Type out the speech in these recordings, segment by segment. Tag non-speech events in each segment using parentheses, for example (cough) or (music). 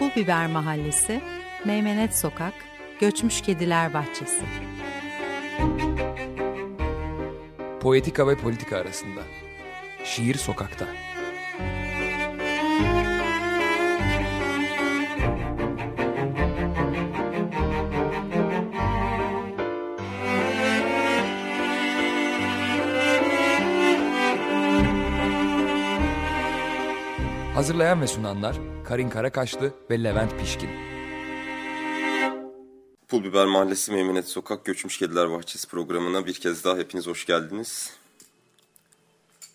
Pul Biber Mahallesi, Meymenet Sokak, Göçmüş Kediler Bahçesi. Poetika ve politika arasında. Şiir sokakta. Hazırlayan ve sunanlar Karin Karakaşlı ve Levent Pişkin. Pul Biber Mahallesi Meymenet Sokak Göçmüş Kediler Bahçesi programına bir kez daha hepiniz hoş geldiniz.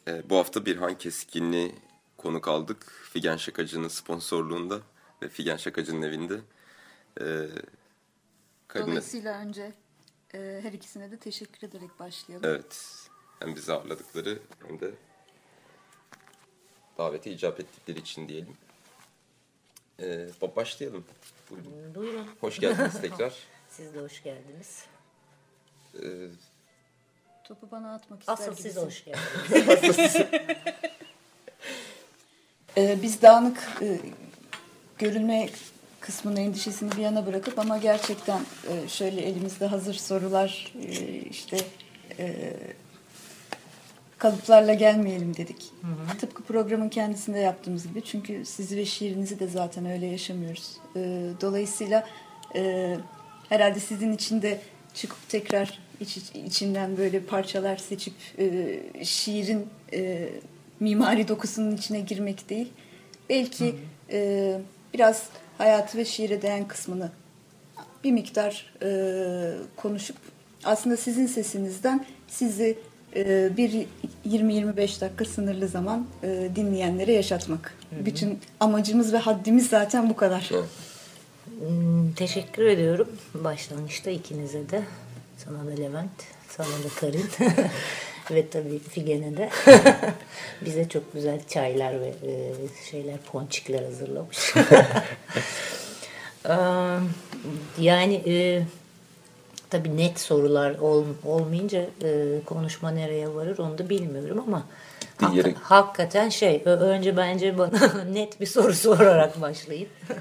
Ee, bu hafta Birhan Keskin'i konuk aldık. Figen Şakacı'nın sponsorluğunda ve Figen Şakacı'nın evinde. Ee, Karine- Dolayısıyla önce e, her ikisine de teşekkür ederek başlayalım. Evet. Hem bizi ağırladıkları hem de davete icap ettikleri için diyelim. Ee, başlayalım. Buyurun. Buyurun. Hoş geldiniz (laughs) tekrar. Siz de hoş geldiniz. Ee, Topu bana atmak ister Asıl siz gibisin. hoş (laughs) geldiniz. (laughs) E, biz dağınık e, görünme kısmının endişesini bir yana bırakıp ama gerçekten e, şöyle elimizde hazır sorular e, işte e, kalıplarla gelmeyelim dedik. Tıpkı programın kendisinde yaptığımız gibi. Çünkü sizi ve şiirinizi de zaten öyle yaşamıyoruz. E, dolayısıyla e, herhalde sizin için de çıkıp tekrar iç, içinden böyle parçalar seçip e, şiirin e, mimari dokusunun içine girmek değil. Belki e, biraz hayatı ve şiire değen kısmını bir miktar e, konuşup aslında sizin sesinizden sizi bir 20-25 dakika sınırlı zaman e, dinleyenlere yaşatmak. Bütün amacımız ve haddimiz zaten bu kadar. Hmm, Teşekkür ediyorum başlangıçta ikinize de. Sana da Levent, sana da Karin (laughs) ve tabii Figen'e de. (laughs) Bize çok güzel çaylar ve e, şeyler, ponçikler hazırlamış. Eee, (laughs) yani e, tabii net sorular ol, olmayınca e, konuşma nereye varır onu da bilmiyorum ama Diğeri- hakikaten şey önce bence bana (laughs) net bir soru sorarak başlayın. (laughs)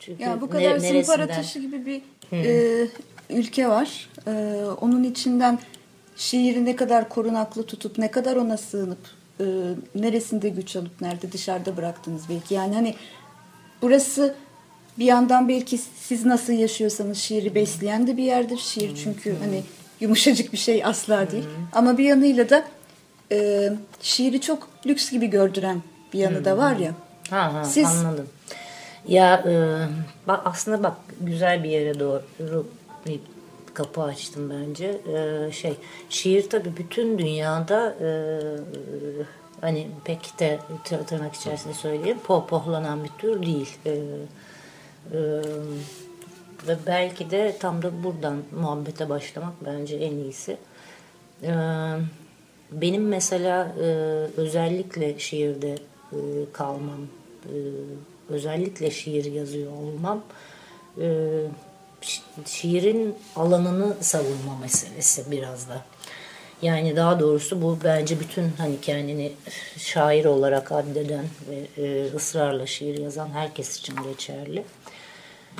Çünkü Yani bu ne- kadar zımpara neresinden- taşı gibi bir e, ülke var. E, onun içinden şiiri ne kadar korunaklı tutup ne kadar ona sığınıp e, neresinde güç alıp nerede dışarıda bıraktınız belki. Yani hani burası bir yandan belki siz nasıl yaşıyorsanız şiiri besleyen de bir yerdir. Şiir çünkü hani yumuşacık bir şey asla değil. Ama bir yanıyla da e, şiiri çok lüks gibi gördüren bir yanı da var ya. Ha, ha, Siz- anladım. Ya e, bak aslında bak güzel bir yere doğru bir kapı açtım bence. E, şey şiir tabii bütün dünyada e, hani pek de tır- tırnak içerisinde söyleyeyim pohpohlanan bir tür değil. E, ve belki de tam da buradan muhabbete başlamak bence en iyisi. Benim mesela özellikle şiirde kalmam, özellikle şiir yazıyor olmam, şi- şiirin alanını savunma meselesi biraz da. Yani daha doğrusu bu bence bütün hani kendini şair olarak addeden ve ısrarla şiir yazan herkes için geçerli.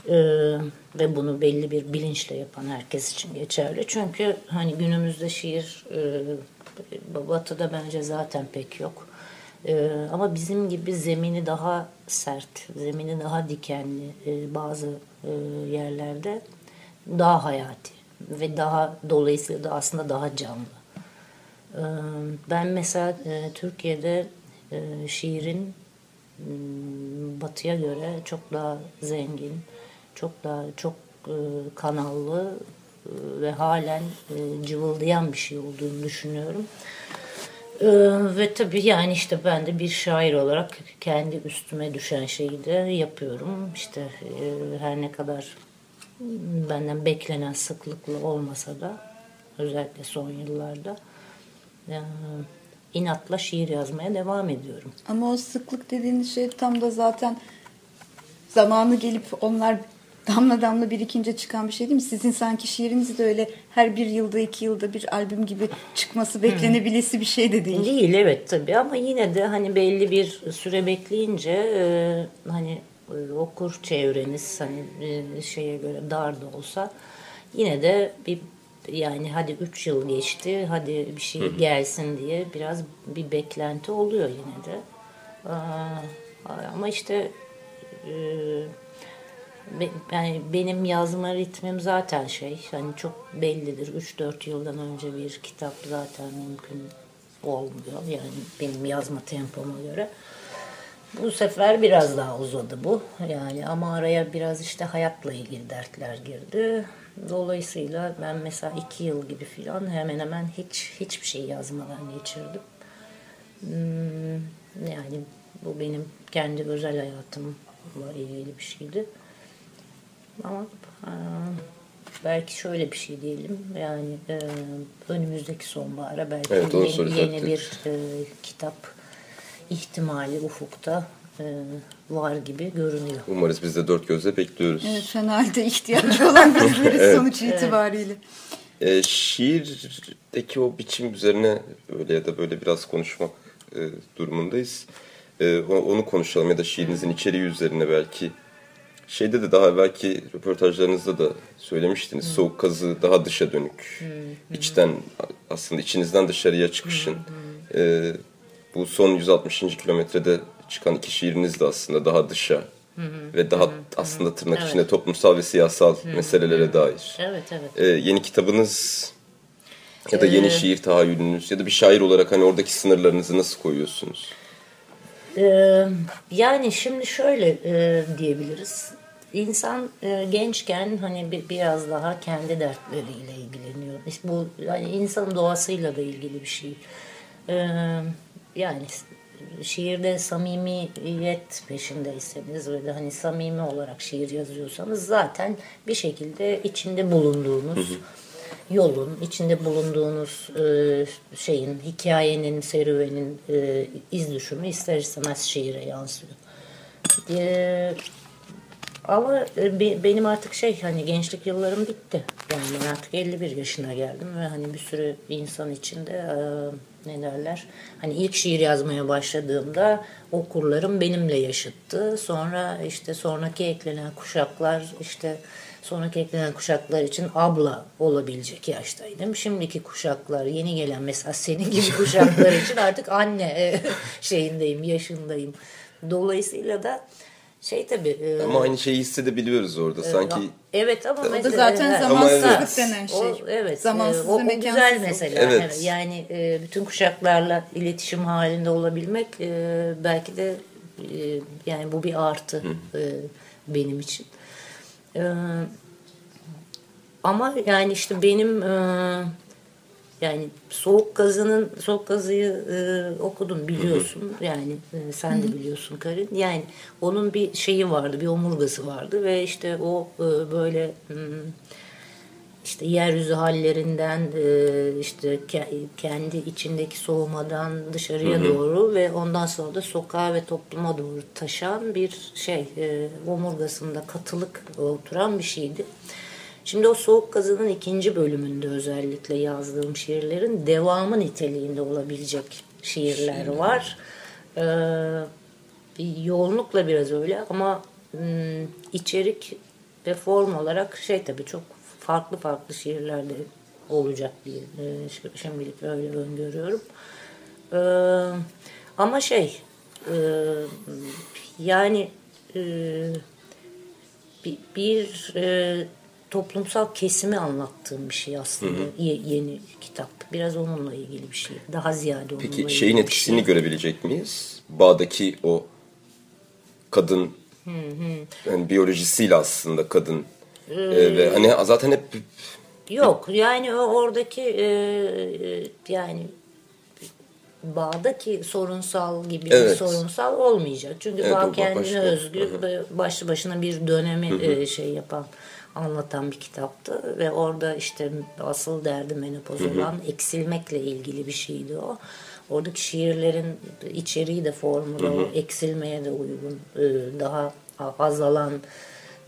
Ee, ve bunu belli bir bilinçle yapan herkes için geçerli. Çünkü hani günümüzde şiir e, batıda bence zaten pek yok. Ee, ama bizim gibi zemini daha sert, zemini daha dikenli e, bazı e, yerlerde daha hayati ve daha dolayısıyla da aslında daha canlı. Ee, Ben mesela e, Türkiye'de e, şiirin m, batıya göre çok daha zengin, çok daha çok e, kanallı e, ve halen e, cıvıldayan bir şey olduğunu düşünüyorum. Ee, ve tabii yani işte ben de bir şair olarak kendi üstüme düşen şeyi de yapıyorum. İşte e, her ne kadar benden beklenen sıklıkla olmasa da özellikle son yıllarda e, inatla şiir yazmaya devam ediyorum. Ama o sıklık dediğiniz şey tam da zaten zamanı gelip onlar damla damla birikince çıkan bir şey değil mi? Sizin sanki şiiriniz de öyle her bir yılda iki yılda bir albüm gibi çıkması beklenebilesi bir şey de değil. Değil evet tabii ama yine de hani belli bir süre bekleyince e, hani e, okur çevreniz hani e, şeye göre dar da olsa yine de bir yani hadi 3 yıl geçti hadi bir şey gelsin diye biraz bir beklenti oluyor yine de. Aa, ama işte e, yani benim yazma ritmim zaten şey hani çok bellidir. 3-4 yıldan önce bir kitap zaten mümkün olmuyor. Yani benim yazma tempoma göre. Bu sefer biraz daha uzadı bu. Yani ama araya biraz işte hayatla ilgili dertler girdi. Dolayısıyla ben mesela iki yıl gibi filan hemen hemen hiç hiçbir şey yazmadan geçirdim. Hmm, yani bu benim kendi özel hayatımla ilgili bir şeydi. Ama e, belki şöyle bir şey diyelim. Yani e, önümüzdeki sonbahara belki Evet, yeni, yeni bir e, kitap ihtimali ufukta e, var gibi görünüyor. Umarız biz de dört gözle bekliyoruz. Evet, fenalde ihtiyacı olan (laughs) bizleriz sonuç itibariyle. E, şiirdeki o biçim üzerine öyle ya da böyle biraz konuşmak e, durumundayız. E, onu konuşalım ya da şiirinizin içeriği üzerine belki. Şeyde de daha belki röportajlarınızda da söylemiştiniz. Soğuk kazı daha dışa dönük. İçten aslında içinizden dışarıya çıkışın. E, bu son 160. kilometrede çıkan iki şiiriniz de aslında daha dışa ve daha aslında tırnak Evet. içinde toplumsal ve siyasal meselelere dair. Evet evet. Ee, yeni kitabınız ya da yeni şiir tahayyülünüz ya da bir şair olarak hani oradaki sınırlarınızı nasıl koyuyorsunuz? Ee, yani şimdi şöyle e, diyebiliriz. İnsan e, gençken hani bi- biraz daha kendi dertleriyle ilgileniyor. Bu yani insanın doğasıyla da ilgili bir şey. Ee, yani şiirde samimiyet peşindeyseniz ve de hani samimi olarak şiir yazıyorsanız zaten bir şekilde içinde bulunduğunuz yolun, içinde bulunduğunuz e, şeyin, hikayenin, serüvenin e, iz düşümü ister istemez şiire yansıyor. E, ama be- benim artık şey hani gençlik yıllarım bitti. Yani ben artık 51 yaşına geldim ve hani bir sürü insan içinde e, ne derler? Hani ilk şiir yazmaya başladığımda okurlarım benimle yaşıttı. Sonra işte sonraki eklenen kuşaklar işte sonraki eklenen kuşaklar için abla olabilecek yaştaydım. Şimdiki kuşaklar yeni gelen mesela senin gibi (laughs) kuşaklar için artık anne e, (laughs) şeyindeyim, yaşındayım. Dolayısıyla da şey tabii e, Ama aynı şeyi hissedebiliyoruz orada. Sanki Evet ama O da mesela zaten evet. zamansızlık evet. denen şey. O, evet. Zamansız e, o, o güzel mesela. Evet. Evet. Yani e, bütün kuşaklarla iletişim halinde olabilmek e, belki de e, yani bu bir artı e, benim için. E, ama yani işte benim e, yani soğuk gazının soğuk gazıyı e, okudum biliyorsun. Yani e, sen de biliyorsun Karin. Yani onun bir şeyi vardı bir omurgası vardı ve işte o e, böyle hmm, işte yeryüzü hallerinden e, işte ke- kendi içindeki soğumadan dışarıya doğru ve ondan sonra da sokağa ve topluma doğru taşan bir şey e, omurgasında katılık oturan bir şeydi. Şimdi o soğuk gazının ikinci bölümünde özellikle yazdığım şiirlerin devamı niteliğinde olabilecek şiirler var. Ee, bir yoğunlukla biraz öyle ama içerik ve form olarak şey tabii çok farklı farklı şiirlerde olacak diye e, şi- şimdilik öyle öngörüyorum. Ee, ama şey e, yani e, bir, bir e, toplumsal kesimi anlattığım bir şey aslında Ye- yeni kitap. Biraz onunla ilgili bir şey. Daha ziyade onunla peki ilgili şeyin etkisini şey. görebilecek miyiz? Bağdaki o kadın yani biyolojisiyle aslında kadın Ee, ve hani zaten hep Yok yani o oradaki e, e, yani bağdaki sorunsal gibi bir Evet. sorunsal olmayacak. Çünkü Evet, bağ ba- kendine başka. özgü ve başlı başına bir dönemi e, şey yapan anlatan bir kitaptı ve orada işte asıl derdi menopoz olan eksilmekle ilgili bir şeydi o. Oradaki şiirlerin içeriği de formu da eksilmeye de uygun e, daha azalan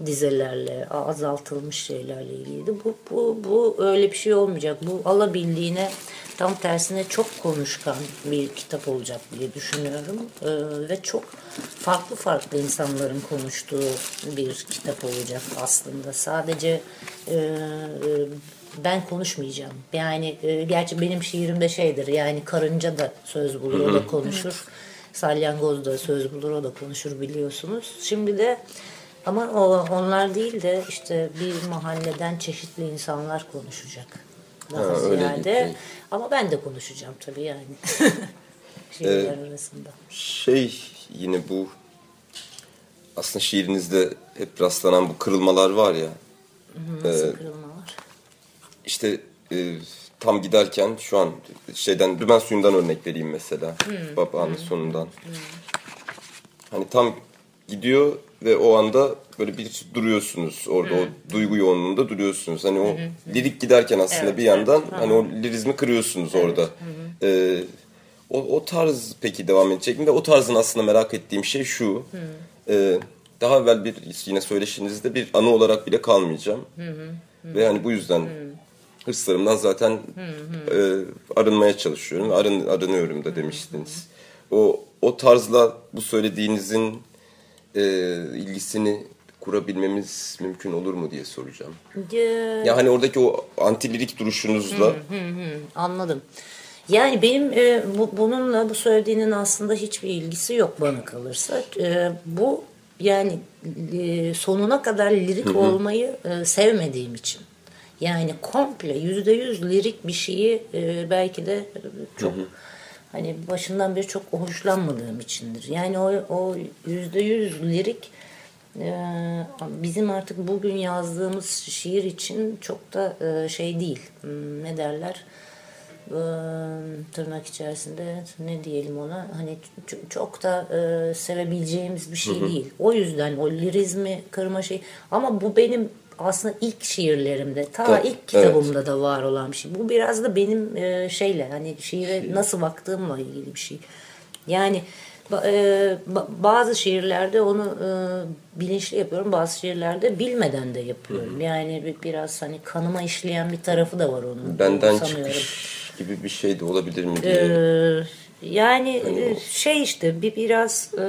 dizelerle, azaltılmış şeylerle ilgiliydi. Bu, bu, bu öyle bir şey olmayacak. Bu alabildiğine tam tersine çok konuşkan bir kitap olacak diye düşünüyorum. Ee, ve çok farklı farklı insanların konuştuğu bir kitap olacak aslında. Sadece e, e, ben konuşmayacağım. Yani e, gerçi benim şiirimde şeydir yani karınca da söz bulur o da konuşur. Salyangoz da söz bulur o da konuşur biliyorsunuz. Şimdi de ama o, onlar değil de işte bir mahalleden çeşitli insanlar konuşacak. Daha Ha, öyle ziyade. değil. Ama ben de konuşacağım tabii yani. (laughs) Şiirler arasında. Şey yine bu aslında şiirinizde hep rastlanan bu kırılmalar var ya. Nasıl kırılmalar? İşte e, tam giderken şu an şeyden dümen suyundan örnek vereyim mesela. Babanın sonundan. Hani tam gidiyor ve o anda böyle bir duruyorsunuz orada o duygu yoğunluğunda duruyorsunuz. Hani o lirik giderken aslında Evet, bir yandan evet. hani o lirizmi kırıyorsunuz orada. Ee, o, o tarz peki devam edecek mi? Ve o tarzın aslında merak ettiğim şey şu. Ee, daha evvel bir yine söyleşinizde bir anı olarak bile kalmayacağım. Ve hani bu yüzden hırslarımdan zaten e, arınmaya çalışıyorum. Arın, arınıyorum da demiştiniz. O o tarzla bu söylediğinizin e, ilgisini kurabilmemiz mümkün olur mu diye soracağım. Ya, Ya hani oradaki o antilirik duruşunuzla Anladım. Yani benim e, bu, bununla bu söylediğinin aslında hiçbir ilgisi yok bana kalırsa. E, bu yani e, sonuna kadar lirik olmayı e, sevmediğim için. Yani komple yüzde yüz lirik bir şeyi e, belki de çok hani başından beri çok hoşlanmadığım içindir. Yani o o yüzde yüz lirik e, bizim artık bugün yazdığımız şiir için çok da e, şey değil. Hmm, Ne derler? e, tırnak içerisinde ne diyelim ona hani çok da sevebileceğimiz bir şey değil. O yüzden o lirizmi kırma şey ama bu benim aslında ilk şiirlerimde ta Ta- ilk kitabımda da var olan bir şey. Bu biraz da benim e, şeyle hani şiire nasıl baktığımla ilgili bir şey. Yani e, ba- bazı şiirlerde onu e, bilinçli yapıyorum. Bazı şiirlerde bilmeden de yapıyorum. Yani bir- biraz hani kanıma işleyen bir tarafı da var onun. benden sanıyorum. çıkış gibi bir şey de olabilir mi diye. Ee, yani e, şey işte bir biraz e,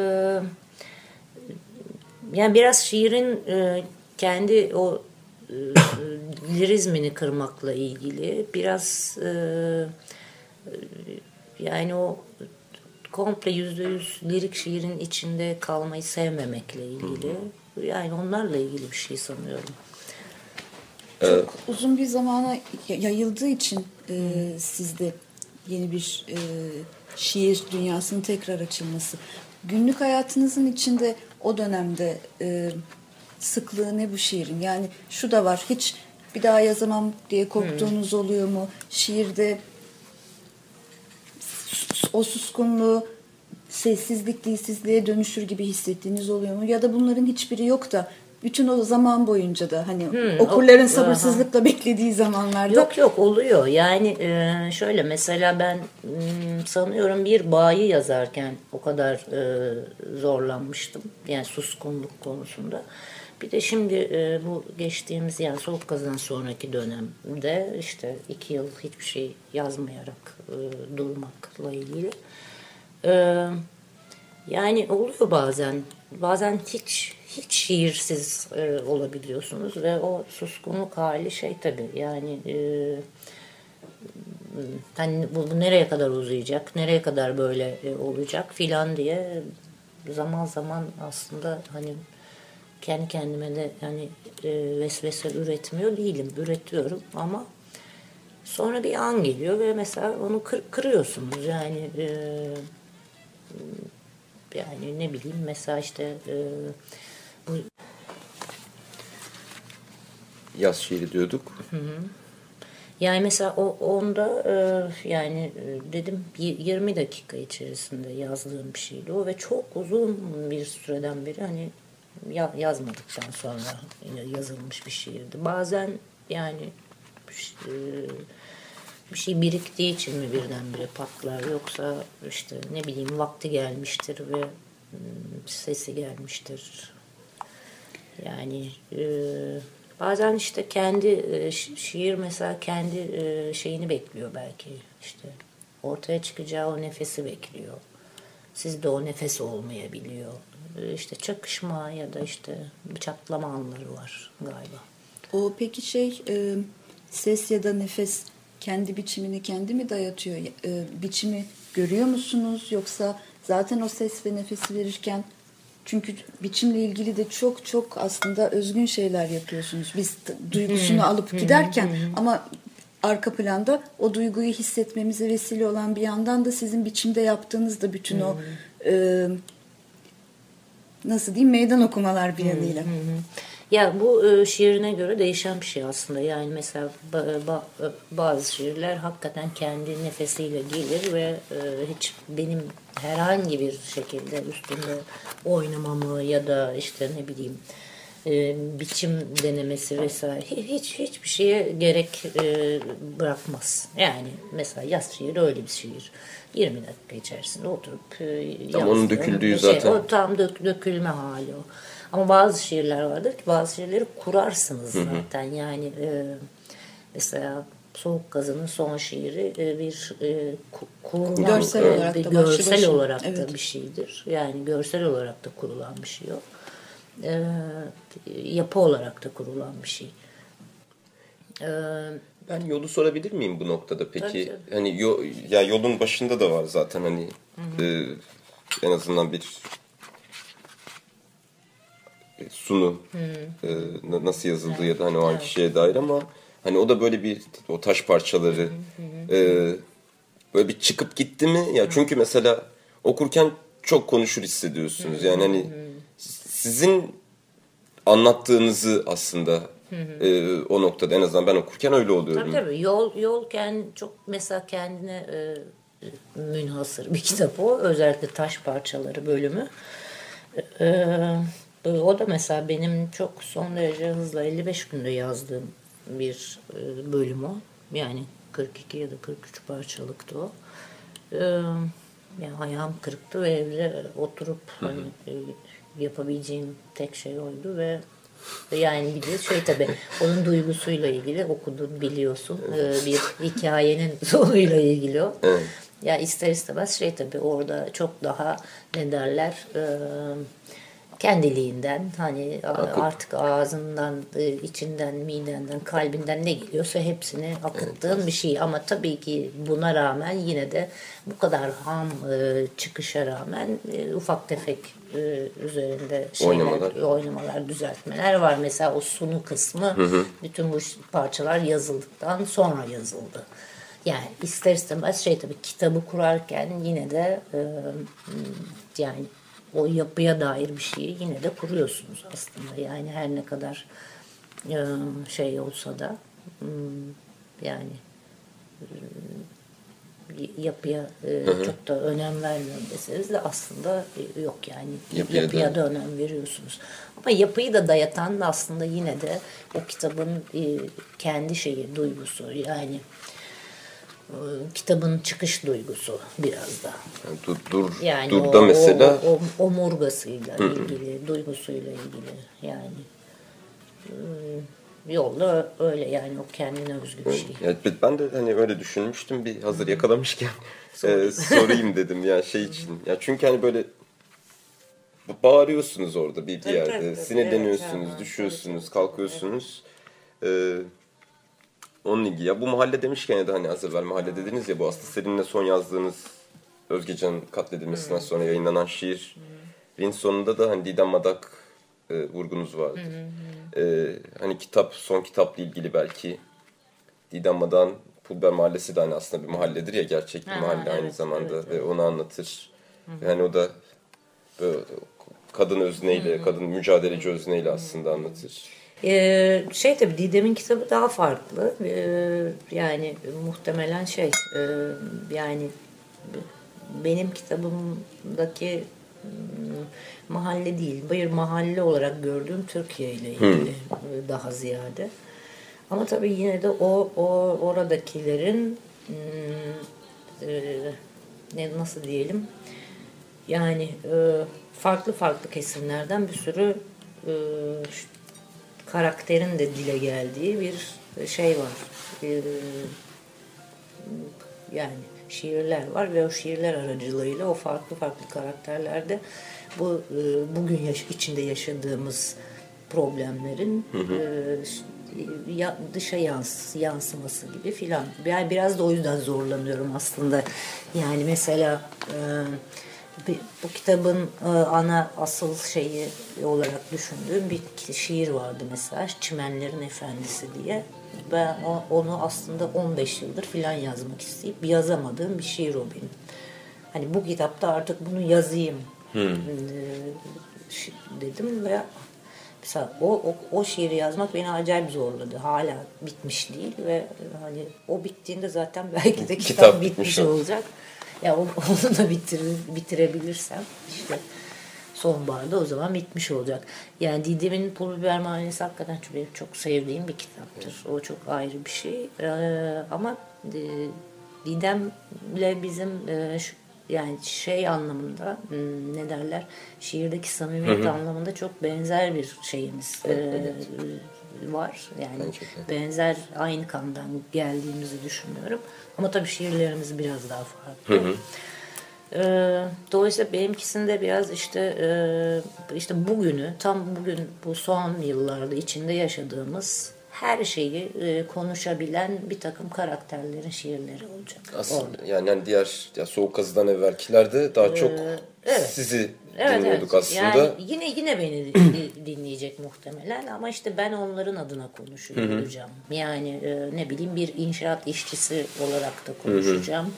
yani biraz şiirin e, kendi o e, lirizmini kırmakla ilgili biraz e, yani o komple yüzde yüz lirik şiirin içinde kalmayı sevmemekle ilgili yani onlarla ilgili bir şey sanıyorum. Çok uzun bir zamana yayıldığı için e, sizde yeni bir e, şiir dünyasının tekrar açılması. Günlük hayatınızın içinde o dönemde e, sıklığı ne bu şiirin? Yani şu da var hiç bir daha yazamam diye korktuğunuz oluyor mu? Şiirde o suskunluğu sessizlik dilsizliğe dönüşür gibi hissettiğiniz oluyor mu? Ya da bunların hiçbiri yok da bütün o zaman boyunca da hani okurların o- sabırsızlıkla beklediği zamanlarda Yok yok oluyor. Yani e, şöyle mesela ben m, sanıyorum bir bayi yazarken o kadar e, zorlanmıştım. Yani suskunluk konusunda. Bir de şimdi e, bu geçtiğimiz yani soğuk kazan sonraki dönemde işte iki yıl hiçbir şey yazmayarak e, durmakla ilgili. E, yani oluyor bazen. Bazen hiç hiç şiirsiz e, olabiliyorsunuz ve o suskunluk hali şey tabii yani e, hani bu, bu nereye kadar uzayacak, nereye kadar böyle e, olacak filan diye zaman zaman aslında hani kendi kendime de hani e, vesvese üretmiyor değilim, üretiyorum ama sonra bir an geliyor ve mesela onu kır- kırıyorsunuz. Yani e, yani ne bileyim mesela işte e, bu Yaz şiiri diyorduk. yani mesela o onda e, yani e, dedim y- 20 dakika içerisinde yazdığım bir şeydi o ve çok uzun bir süreden beri hani yazmadıktan sonra yazılmış bir şiirdi. Bazen yani e, bir şey biriktiği için mi birdenbire patlar yoksa işte ne bileyim vakti gelmiştir ve mm, sesi gelmiştir. Yani e, bazen işte kendi e, şi- şiir mesela kendi şeyini bekliyor belki işte ortaya çıkacağı o nefesi bekliyor. Sizde o nefes olmayabiliyor. E, işte çakışma ya da işte çatlama anları var galiba. O peki şey e, ses ya da nefes kendi biçimini kendi mi dayatıyor? E, biçimi görüyor musunuz yoksa zaten o ses ve nefesi verirken çünkü biçimle ilgili de çok çok aslında özgün şeyler yapıyorsunuz. Biz duygusunu alıp giderken ama arka planda o duyguyu hissetmemize vesile olan bir yandan da sizin biçimde yaptığınız da bütün o e, nasıl diyeyim meydan okumalar bir yanıyla. Ya bu e, şiirine göre değişen bir şey aslında. Yani mesela ba- ba- bazı şiirler hakikaten kendi nefesiyle gelir ve e, hiç benim herhangi bir şekilde üstünde oynamamı ya da işte ne bileyim e, biçim denemesi vesaire hi- hiç hiçbir şeye gerek e, bırakmaz. Yani mesela yaz şiiri öyle bir şiir. 20 dakika içerisinde oturup e, Tam onun döküldüğü şey. zaten. O tam dök, dökülme hali o. Ama bazı şiirler vardır ki bazı şiirleri kurarsınız zaten. Yani e, mesela Soğuk Gazı'nın son şiiri e, bir e, ku- kurulan, Görsel e, olarak bir da başlı görsel başına. olarak da Evet. bir şeydir. Yani görsel olarak da kurulan bir şey o. E, yapı olarak da kurulan bir şey. E, Ben yolu sorabilir miyim bu noktada peki? Tabii, tabii. Hani yo, ya yolun başında da var zaten hani e, en azından bir e, sunu e, na- nasıl yazıldığı ya da hani o anki şeye dair ama hani o da böyle bir o taş parçaları e, böyle bir çıkıp gitti mi? Ya çünkü mesela okurken çok konuşur hissediyorsunuz. Yani hani sizin anlattığınızı aslında e, o noktada en azından ben okurken öyle oluyorum. Tabii tabii. Yol, yol kendi, çok mesela kendine e, münhasır bir kitap o. Özellikle taş parçaları bölümü. E, o da mesela benim çok son derece hızla 55 günde yazdığım bir e, bölüm o. Yani 42 ya da 43 parçalıktı o. E, yani ayağım kırıktı ve evde oturup hani, e, yapabileceğim tek şey oydu ve yani bir de şey tabii onun duygusuyla ilgili okudun biliyorsun Ee, bir hikayenin (laughs) sonuyla ilgili o. Evet. Ya ister istemez şey tabii orada çok daha ne derler e, kendiliğinden hani a- artık ağzından, e, içinden, midenden, kalbinden ne geliyorsa hepsini akıttığın bir şey. Ama tabii ki buna rağmen yine de bu kadar ham e, çıkışa rağmen e, ufak tefek e, üzerinde şeyler, Oynamalar. oynamalar, düzeltmeler var. Mesela o sunu kısmı bütün bu parçalar yazıldıktan sonra yazıldı. Yani ister istemez şey tabii kitabı kurarken yine de e, yani o yapıya dair bir şeyi yine de kuruyorsunuz aslında. Yani her ne kadar e, şey olsa da hmm, yani e, yapıya e, çok da önem vermiyorum deseniz de aslında yok yani Yapıya yapıya, da- da önem veriyorsunuz. Ama yapıyı da dayatan da aslında yine de o kitabın kendi şeyi duygusu yani kitabın çıkış duygusu biraz da. Yani dur, dur, Yani dur o, da mesela o, o, omurgasıyla ilgili, duygusuyla ilgili yani e, yolda öyle yani o kendine özgü bir şey. Ya ben de hani öyle düşünmüştüm bir hazır yakalamışken (laughs) e, sorayım dedim ya şey için. Ya çünkü hani böyle bağırıyorsunuz orada bir, bir yerde. Sinirleniyorsunuz, Evet, düşüyorsunuz, kalkıyorsunuz. Ee, onun ilgili. Ya bu mahalle demişken ya da hani az evvel mahalle dediniz ya bu aslında seninle son yazdığınız Özgecan katledilmesinden sonra yayınlanan şiirin sonunda da hani Didem Madak e, vurgunuz vardı. Ee, hani kitap, son kitapla ilgili belki Didem Madak'ın Pulber Mahallesi de hani aslında bir mahalledir ya gerçek bir Ha, mahalle aynı evet, zamanda evet, ve onu anlatır. Yani o da böyle kadın özneyle, kadın mücadeleci özneyle aslında anlatır. Ee, şey tabii Didem'in kitabı daha farklı. Ee, yani muhtemelen şey e, yani benim kitabımdaki mm, mahalle değil, bir mahalle olarak gördüğüm Türkiye ile ilgili e, daha ziyade. Ama tabii yine de o, o oradakilerin mm, e, ne nasıl diyelim yani farklı farklı kesimlerden bir sürü karakterin de dile geldiği bir şey var. Ee, yani şiirler var ve o şiirler aracılığıyla o farklı farklı karakterlerde bu e, bugün yaş- içinde yaşadığımız problemlerin e, ya, dışa yans, yansıması gibi filan. Yani biraz da o yüzden zorlanıyorum aslında. Yani mesela e, bu kitabın e, ana asıl şeyi olarak düşündüğüm bir şiir vardı mesela Çimenlerin Efendisi diye. Ben onu aslında 15 yıldır filan yazmak isteyip yazamadığım bir şiir o benim. Hani bu kitapta artık bunu yazayım e, şi- dedim ve mesela o, o, o şiiri yazmak beni acayip zorladı. Hala bitmiş değil ve hani o bittiğinde zaten belki de kitap, Kitap bitmiş bitmiş olur. olacak. Ya (laughs) onu, da bitir, bitirebilirsem işte sonbaharda o zaman bitmiş olacak. Yani Didem'in Pul Biber Mahallesi hakikaten çok, benim çok sevdiğim bir kitaptır. O çok ayrı bir şey. Ee, ama e, Didem'le bizim e, şu- yani şey anlamında hmm, ne derler şiirdeki samimiyet anlamında çok benzer bir şeyimiz e, var. Yani benzer aynı kandan geldiğimizi düşünüyorum. Ama tabii şiirlerimiz biraz daha farklı. Ee, dolayısıyla benimkisinde biraz işte e, işte bugünü tam bugün bu son yıllarda içinde yaşadığımız her şeyi e, konuşabilen bir takım karakterlerin şiirleri olacak. Aslında yani, yani diğer ya Soğuk Kazı'dan evvelkilerde daha çok Ee, evet. sizi Evet, dinliyorduk evet. aslında. Yani yine yine beni di- dinleyecek muhtemelen ama işte ben onların adına konuşacağım. Yani e, ne bileyim bir inşaat işçisi olarak da konuşacağım.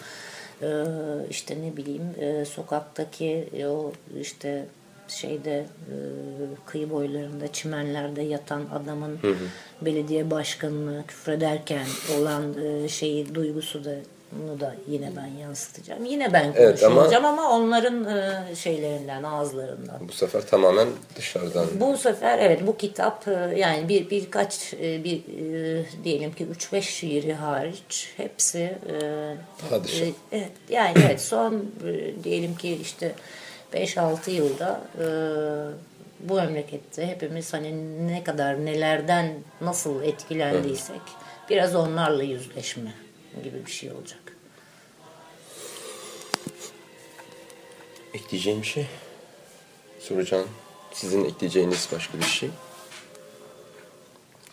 E, işte ne bileyim e, sokaktaki o işte şeyde e, kıyı boylarında çimenlerde yatan adamın belediye başkanını küfrederken olan e, şeyi duygusu da bunu da yine ben yansıtacağım. Yine ben Evet, ama- konuşacağım ama, onların e, şeylerinden, ağızlarından. Bu sefer tamamen dışarıdan. Bu sefer evet bu kitap e, yani bir birkaç e, bir e, diyelim ki 3-5 şiiri hariç hepsi e, Padişah. e, evet, yani evet son e, diyelim ki işte 5-6 yılda e, bu memlekette hepimiz hani ne kadar nelerden nasıl etkilendiysek biraz onlarla yüzleşme gibi bir şey olacak. Ekleyeceğim bir şey? Soracağım. Sizin ekleyeceğiniz başka bir şey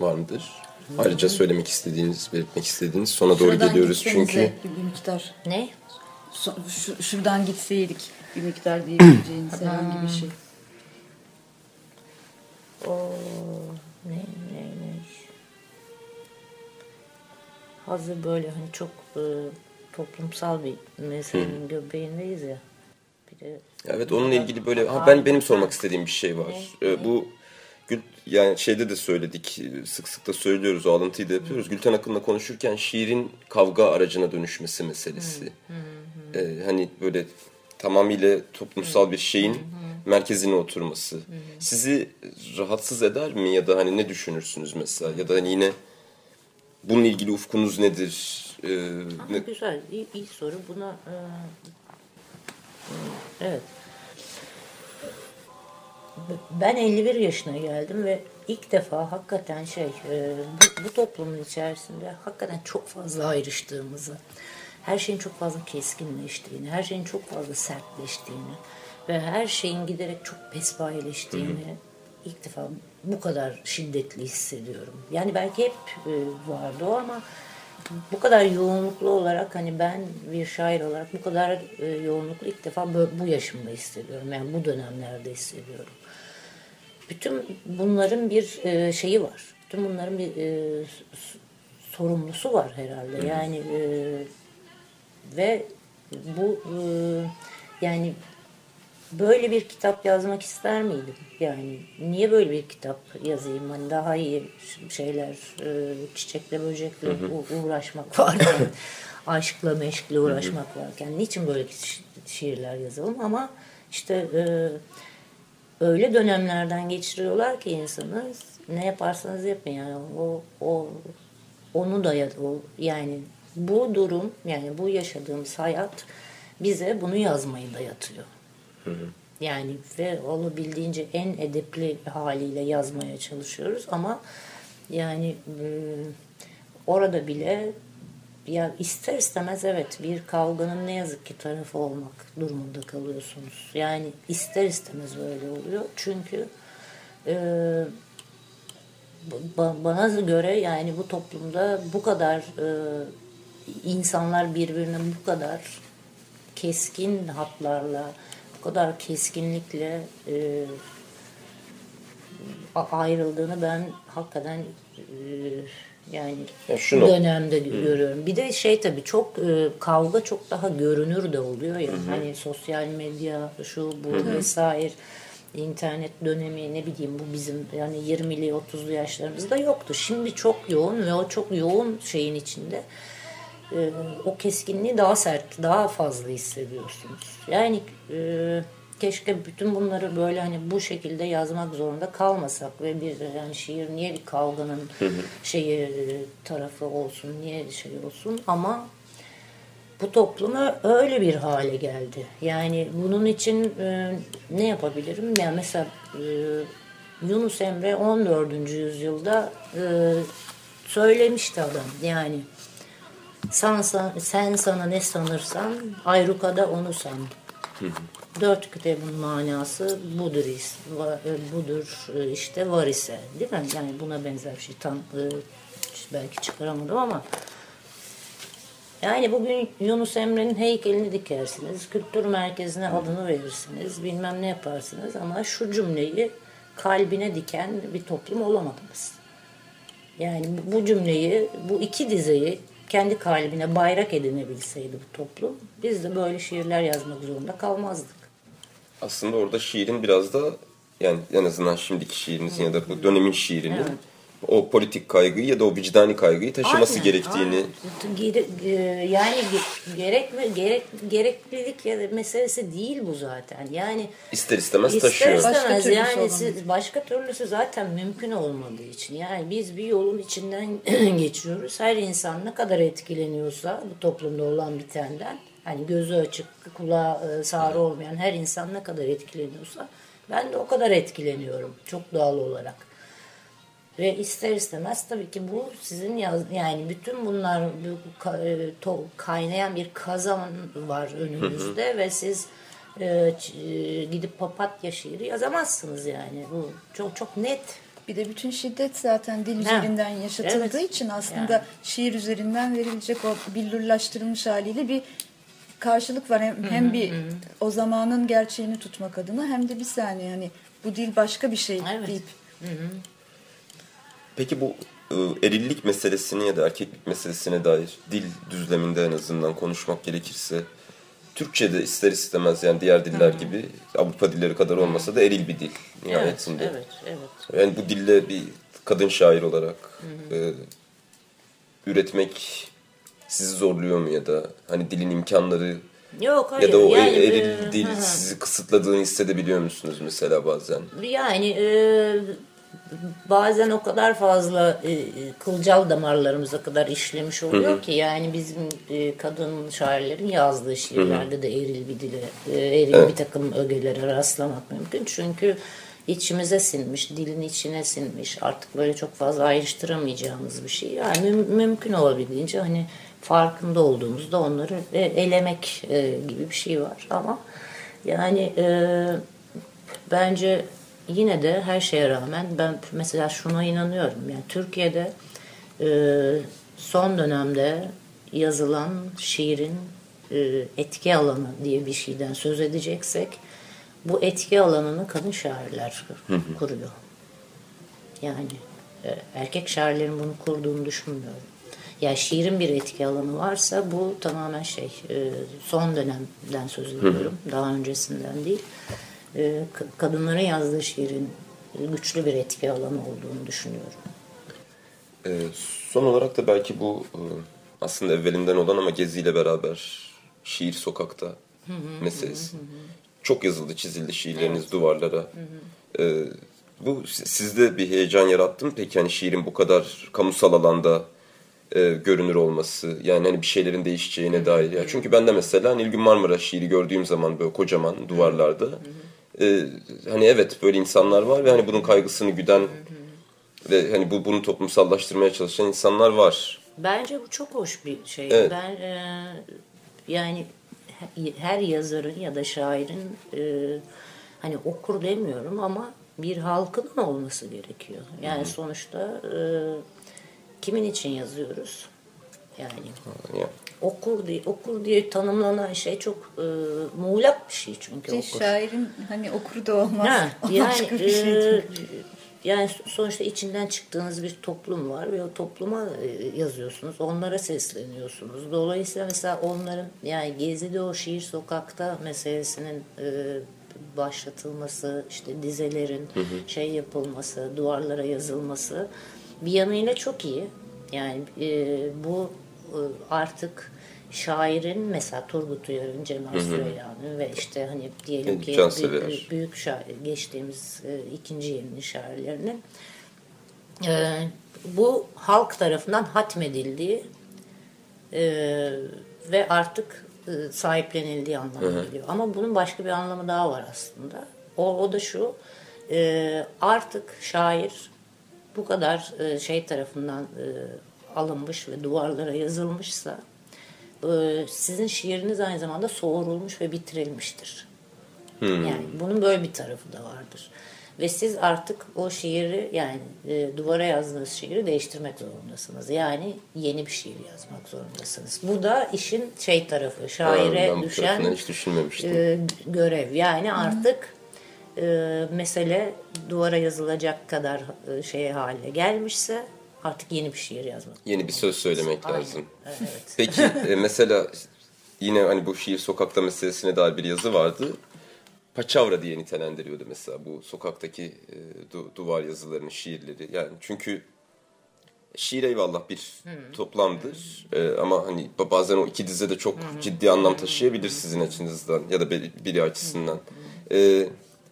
var mıdır? Ayrıca söylemek istediğiniz, belirtmek istediğiniz sona doğru Şuradan geliyoruz çünkü. bir miktar. Ne? Şuradan gitseydik bir miktar diyebileceğiniz (clears throat) herhangi bir şey. O ne ne ne. Hazır böyle hani çok e, toplumsal bir meselenin göbeğindeyiz ya. Bir de Evet onunla ilgili böyle ha, ben benim sormak istediğim bir şey var. Ee, bu Gül, yani şeyde de söyledik sık sık da söylüyoruz o alıntıyı da yapıyoruz. Gülten Akın'la konuşurken şiirin kavga aracına dönüşmesi meselesi. Ee, hani böyle tamamıyla toplumsal bir şeyin merkezine oturması. Sizi rahatsız eder mi ya da hani ne düşünürsünüz mesela ya da hani yine bununla ilgili ufkunuz nedir? Ee, ne- güzel, iyi, iyi soru. Buna e, evet. Ben 51 yaşına geldim ve ilk defa hakikaten şey e, bu, bu toplumun içerisinde hakikaten çok fazla ayrıştığımızı, her şeyin çok fazla keskinleştiğini, her şeyin çok fazla sertleştiğini ve her şeyin giderek çok pespayileştiğini ilk defa bu kadar şiddetli hissediyorum. Yani belki hep e, vardı o ama bu kadar yoğunluklu olarak hani ben bir şair olarak bu kadar e, yoğunluklu ilk defa bu yaşımda hissediyorum. Yani bu dönemlerde hissediyorum. Bütün bunların bir e, şeyi var. Bütün bunların bir sorumlusu var herhalde. Yani ve bu e, yani böyle bir kitap yazmak ister miydim? Yani niye böyle bir kitap yazayım? Hani daha iyi şeyler, e, çiçekle böcekle u- uğraşmak (laughs) varken, aşkla meşkle uğraşmak varken niçin böyle şi- şiirler yazalım? Ama işte e, öyle dönemlerden geçiriyorlar ki insanı ne yaparsanız yapın yani o, o onu da ya- o yani bu durum yani bu yaşadığımız hayat bize bunu yazmayı dayatıyor. Yani ve olabildiğince en edepli haliyle yazmaya çalışıyoruz ama yani e, orada bile ya ister istemez evet bir kavganın ne yazık ki tarafı olmak durumunda kalıyorsunuz. Yani ister istemez öyle oluyor. Çünkü e, ba- bana göre yani bu toplumda bu kadar e, insanlar birbirine bu kadar keskin hatlarla bu kadar keskinlikle e, ayrıldığını ben hakikaten e, yani Ya dönemde görüyorum. Bir de şey tabii çok e, kavga çok daha görünür de oluyor ya. Hani sosyal medya şu bu vesaire internet dönemi ne bileyim bu bizim yani 20'li 30'lu yaşlarımızda yoktu. Şimdi çok yoğun ve o çok yoğun şeyin içinde e, o keskinliği daha sert, daha fazla hissediyorsunuz. Yani e, keşke bütün bunları böyle hani bu şekilde yazmak zorunda kalmasak ve bir yani şiir niye bir kavganın şeyi e, tarafı olsun, niye şey olsun ama bu topluma öyle bir hale geldi. Yani bunun için e, ne yapabilirim? Yani mesela e, Yunus Emre 14. yüzyılda e, söylemişti adam. Yani sen, sen, sen sana ne sanırsan ayrukada onu san. Dört kitabın manası budur, e, budur e, işte var ise değil mi? Yani buna benzer bir şey tam e, belki çıkaramadım ama yani bugün Yunus Emre'nin heykelini dikersiniz, kültür merkezine adını verirsiniz, bilmem ne yaparsınız ama şu cümleyi kalbine diken bir toplum olamadınız. Yani bu cümleyi, bu iki dizeyi kendi kalbine bayrak edinebilseydi bu toplum, biz de böyle şiirler yazmak zorunda kalmazdık. Aslında orada şiirin biraz da yani en azından şimdiki şiirinizin ya da bu dönemin şiirinin Evet. O politik kaygıyı ya da o vicdani kaygıyı taşıması Aynen, gerektiğini aynen. Gere- e, yani ge- gerek mi gerek gereklilik ya da meselesi değil bu zaten. Yani ister istemez İster taşıyor. istemez Başka türlüsü yani siz, başka türlüsü zaten mümkün olmadığı için. Yani biz bir yolun içinden (clears throat) geçiyoruz. Her insan ne kadar etkileniyorsa bu toplumda olan bitenden hani gözü açık, kulağı e, sağrı olmayan her insan ne kadar etkileniyorsa ben de o kadar etkileniyorum çok doğal olarak. Ve ister istemez tabii ki bu sizin yaz, yani bütün bunlar bu ka- e, to- kaynayan bir kazan var önünüzde ve siz e, ç- e, gidip papatya şiiri yazamazsınız yani. Bu çok çok net. Bir de bütün şiddet zaten dil üzerinden yaşatıldığı evet. için aslında Yani. şiir üzerinden verilecek o billurlaştırılmış haliyle bir karşılık var. Hem, hem bir o zamanın gerçeğini tutmak adına hem de bir saniye hani bu dil başka bir şey Evet. deyip Peki bu e, erillik meselesini ya da erkeklik meselesine dair dil düzleminde en azından konuşmak gerekirse Türkçe'de ister istemez yani diğer diller gibi Avrupa dilleri kadar olmasa da eril bir dil Evet, nihayetinde. evet, evet. Yani bu dille bir kadın şair olarak e, üretmek sizi zorluyor mu ya da hani dilin imkanları Yok hayır. ya da o yani, eril e, dil hı hı. sizi kısıtladığını hissedebiliyor musunuz mesela bazen? Yani e, bazen o kadar fazla e, kılcal damarlarımıza kadar işlemiş oluyor ki yani bizim e, kadın şairlerin yazdığı şiirlerde de eril bir dile, e, eril bir takım ögelere rastlamak mümkün. Çünkü içimize sinmiş, dilin içine sinmiş. Artık böyle çok fazla ayrıştıramayacağımız bir şey. Yani müm- mümkün olabildiğince hani farkında olduğumuzda onları e, elemek e, gibi bir şey var ama yani e, bence yine de her şeye rağmen ben mesela şuna inanıyorum. Yani Türkiye'de e, son dönemde yazılan şiirin e, etki alanı diye bir şeyden söz edeceksek bu etki alanını kadın şairler kuruyor. Yani e, erkek şairlerin bunu kurduğunu düşünmüyorum. Yani şiirin bir etki alanı varsa bu tamamen şey e, son dönemden söz ediyorum. Daha öncesinden değil. E, ka- kadınların yazdığı şiirin güçlü bir etki alanı olduğunu düşünüyorum. Ee, son olarak da belki bu e, aslında evvelinden olan ama Gezi ile beraber şiir sokakta meselesi. Çok yazıldı, çizildi şiirleriniz duvarlara. Ee, bu si- sizde bir heyecan yarattı mı? Peki hani şiirin bu kadar kamusal alanda e, görünür olması, yani hani bir şeylerin değişeceğine dair. Ya çünkü ben de mesela Nilgün Marmara şiiri gördüğüm zaman böyle kocaman duvarlarda e, hani evet böyle insanlar var ve hani bunun kaygısını güden ve hani bu bunu toplumsallaştırmaya çalışan insanlar var. Bence bu çok hoş bir şey. Evet. Ben e, yani he- her yazarın ya da şairin e, hani okur demiyorum ama bir halkının olması gerekiyor. Yani sonuçta e, kimin için yazıyoruz? Yani Yani, okur diye okur diye tanımlanan şey çok e, muğlak bir şey çünkü Bir okur. şairin hani okuru da olmaz. Ha, (laughs) yani bir şey e, çünkü. yani sonuçta içinden çıktığınız bir toplum var ve o topluma e, yazıyorsunuz. Onlara sesleniyorsunuz. Dolayısıyla mesela onların yani Gezi'de o şiir sokakta meselesinin e, başlatılması, işte dizelerin şey yapılması, duvarlara yazılması bir yanıyla çok iyi. Yani e, bu e, artık şairin mesela Turgut Uyar'ın, Cemal Süreyya'nın ve işte hani diyelim ki büyük, büyük şair, geçtiğimiz e, ikinci yeni şairlerinin e, bu halk tarafından hatmedildiği e, ve artık e, sahiplenildiği anlamına geliyor. Ama bunun başka bir anlamı daha var aslında. O, o da şu, e, artık şair bu kadar e, şey tarafından e, alınmış ve duvarlara yazılmışsa e, sizin şiiriniz aynı zamanda soğurulmuş ve bitirilmiştir. Yani bunun böyle bir tarafı da vardır. Ve siz artık o şiiri yani e, duvara yazdığınız şiiri değiştirmek zorundasınız. Yani yeni bir şiir yazmak zorundasınız. Bu da işin şey tarafı, şaire bu düşen e, görev. Yani artık e, mesele duvara yazılacak kadar e, şeye haline gelmişse artık yeni bir şiir yazmak. Yeni bir söz söylemek Aynen. lazım. Evet. Peki e, mesela yine hani bu şiir sokakta meselesine dair bir yazı vardı. Paçavra diye nitelendiriyordu mesela bu sokaktaki e, du- duvar yazılarını, şiirleri. Yani çünkü şiir eyvallah bir toplamdır E, ama hani ba- bazen o iki dize de çok ciddi anlam taşıyabilir sizin açınızdan ya da biri, biri açısından. E,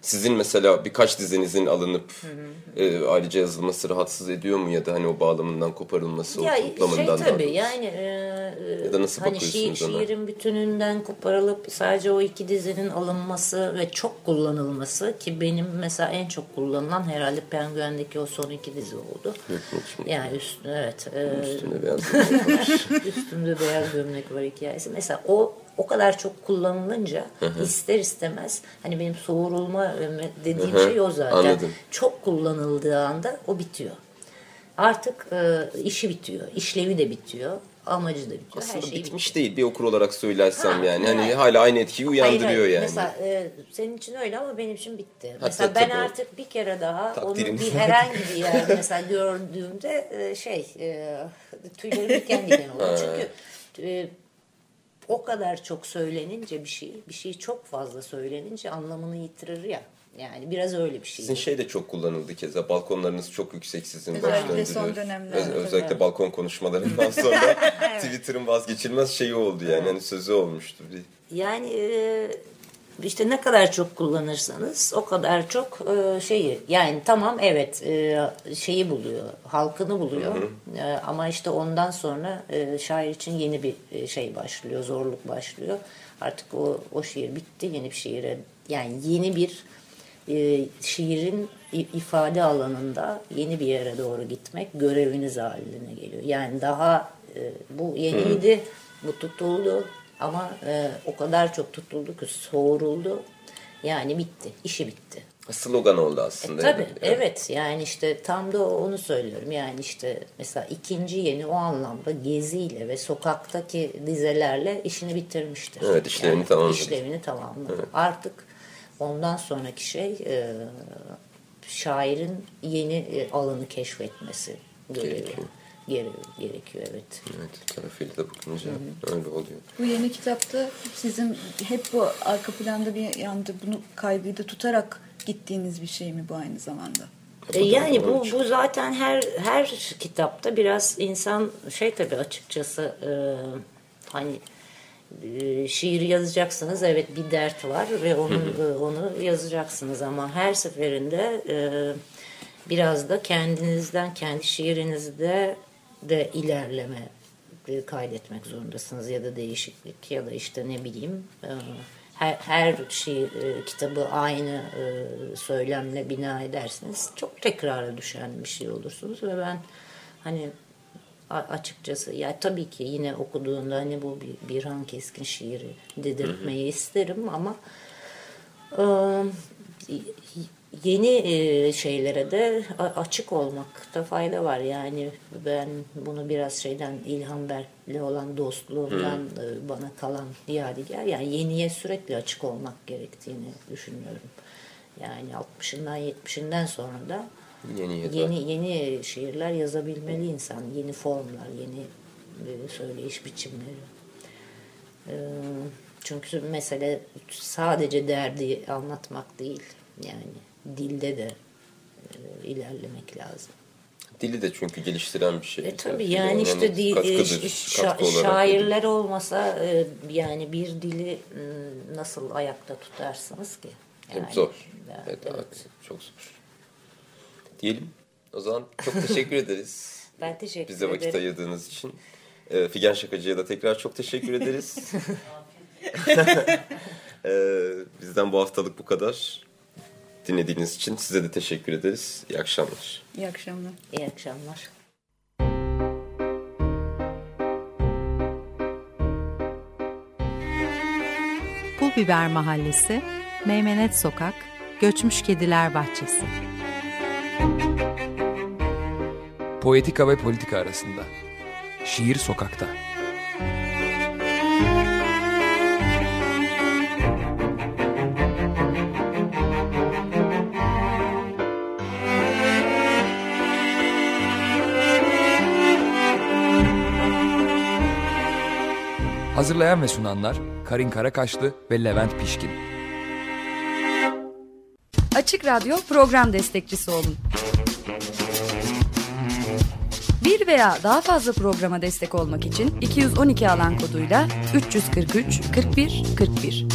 sizin mesela birkaç dizenizin alınıp e, ayrıca yazılması rahatsız ediyor mu ya da hani o bağlamından koparılması, Ya o toplamından şey tabii yani e, Ya da nasıl hani şiir, bakıyorsunuz ona? şiirin bütününden koparılıp sadece o iki dizinin alınması ve çok kullanılması ki benim mesela en çok kullanılan herhalde Penguen'deki o son iki dizi oldu. Yani üst, evet. e, Üstünde beyaz gömlek (laughs) var. üstümde beyaz gömlek var hikayesi. Mesela o o kadar çok kullanılınca ister istemez hani benim soğurulma e, dediğim Hı hı, şey o zaten. anladım. Çok kullanıldığı anda o bitiyor. Artık e, işi bitiyor. işlevi de bitiyor. Amacı da bitiyor. Aslında her şey bitmiş bitiyor. değil bir okur olarak söylersem Ha, yani. Hani yani. hala aynı etkiyi Hayır, uyandırıyor hayır. yani. Mesela e, senin için öyle ama benim için bitti. Ha, mesela ben tabii. artık bir kere daha Takdirin. onu bir herhangi bir yerde (laughs) mesela gördüğümde e, şey e, tüylerim diken diken oluyor. Çünkü e, o kadar çok söylenince bir şey, bir şey çok fazla söylenince anlamını yitirir ya. Yani biraz öyle bir şey. Sizin şey de çok kullanıldı keza. Balkonlarınız çok yüksek sizin. Özellikle son dönemlerde. Öz- özellikle balkon konuşmalarından (laughs) sonra Twitter'ın vazgeçilmez şeyi oldu yani. Hani sözü olmuştu. Bir. Yani e, işte ne kadar çok kullanırsanız o kadar çok e, şeyi yani tamam evet e, şeyi buluyor halkını buluyor. E, ama işte ondan sonra e, şair için yeni bir e, şey başlıyor zorluk başlıyor. Artık o, o şiir bitti yeni bir şiire yani yeni bir e, şiirin ifade alanında yeni bir yere doğru gitmek göreviniz haline geliyor. Yani daha e, bu yeniydi, bu tutuldu ama e, o kadar çok tutuldu ki soğuruldu. Yani bitti, işi bitti. Slogan oldu aslında. Tabii yani. evet yani işte tam da onu söylüyorum. Yani işte mesela ikinci yeni o anlamda geziyle ve sokaktaki dizelerle işini bitirmiştir. Evet, işlevini tamamladı. İşlevini tamamladı. Artık ondan sonraki şey e, şairin yeni e, alanı keşfetmesi görevi. Gerekiyor. Gerekiyor. gerekiyor evet. Evet, tarafıyla da bakınca öyle oluyor. Bu yeni kitapta sizin hep bu arka planda bir yanda bunu kaygıyı da tutarak gittiğiniz bir şey mi bu aynı zamanda? E, Yani bu bu zaten her her kitapta biraz insan şey tabii açıkçası e, hani e, şiir yazacaksınız evet bir dert var ve onu e, onu yazacaksınız ama her seferinde e, biraz da kendinizden kendi şiirinizde de ilerleme e, kaydetmek zorundasınız ya da değişiklik ya da işte ne bileyim e, her, her şiir e, kitabı aynı söylemle bina edersiniz. Çok tekrara düşen bir şey olursunuz ve ben hani açıkçası ya tabii ki yine okuduğunda hani bu bir, bir Han Keskin şiiri dedirtmeyi isterim ama yeni e, şeylere de açık olmakta fayda var. Yani ben bunu biraz şeyden İlhan Berk'le olan dostluğumdan hmm. bana kalan yadigar. Yani yeniye sürekli açık olmak gerektiğini düşünüyorum. Yani 60'ından 70'inden sonra da yeni, yeni, yeni şiirler yazabilmeli insan. Yeni formlar, yeni e, söyleyiş biçimleri. Çünkü mesele sadece derdi anlatmak değil. Yani dilde de e, ilerlemek lazım. Dili de çünkü geliştiren bir şey. E, tabii yani işte dil, e, şa, şairler olmasa e, yani bir dili nasıl ayakta tutarsınız ki? Yani, zor. Yani, evet, evet. Çok zor. Diyelim. O zaman çok (laughs) teşekkür ederiz. Ben teşekkür Bize vakit ederim. ayırdığınız için. E, Figen Şakacı'ya da tekrar çok teşekkür ederiz. (laughs) (laughs) e, bizden bu haftalık bu kadar dinlediğiniz için size de teşekkür ederiz. İyi akşamlar. İyi akşamlar. İyi akşamlar. Pul Biber Mahallesi, Meymenet Sokak, Göçmüş Kediler Bahçesi. Poetika ve politika arasında. Şiir sokakta. Hazırlayan ve sunanlar Karin Karakaşlı ve Levent Pişkin. Açık Radyo program destekçisi olun. Bir veya daha fazla programa destek olmak için 212 alan koduyla 343 41 41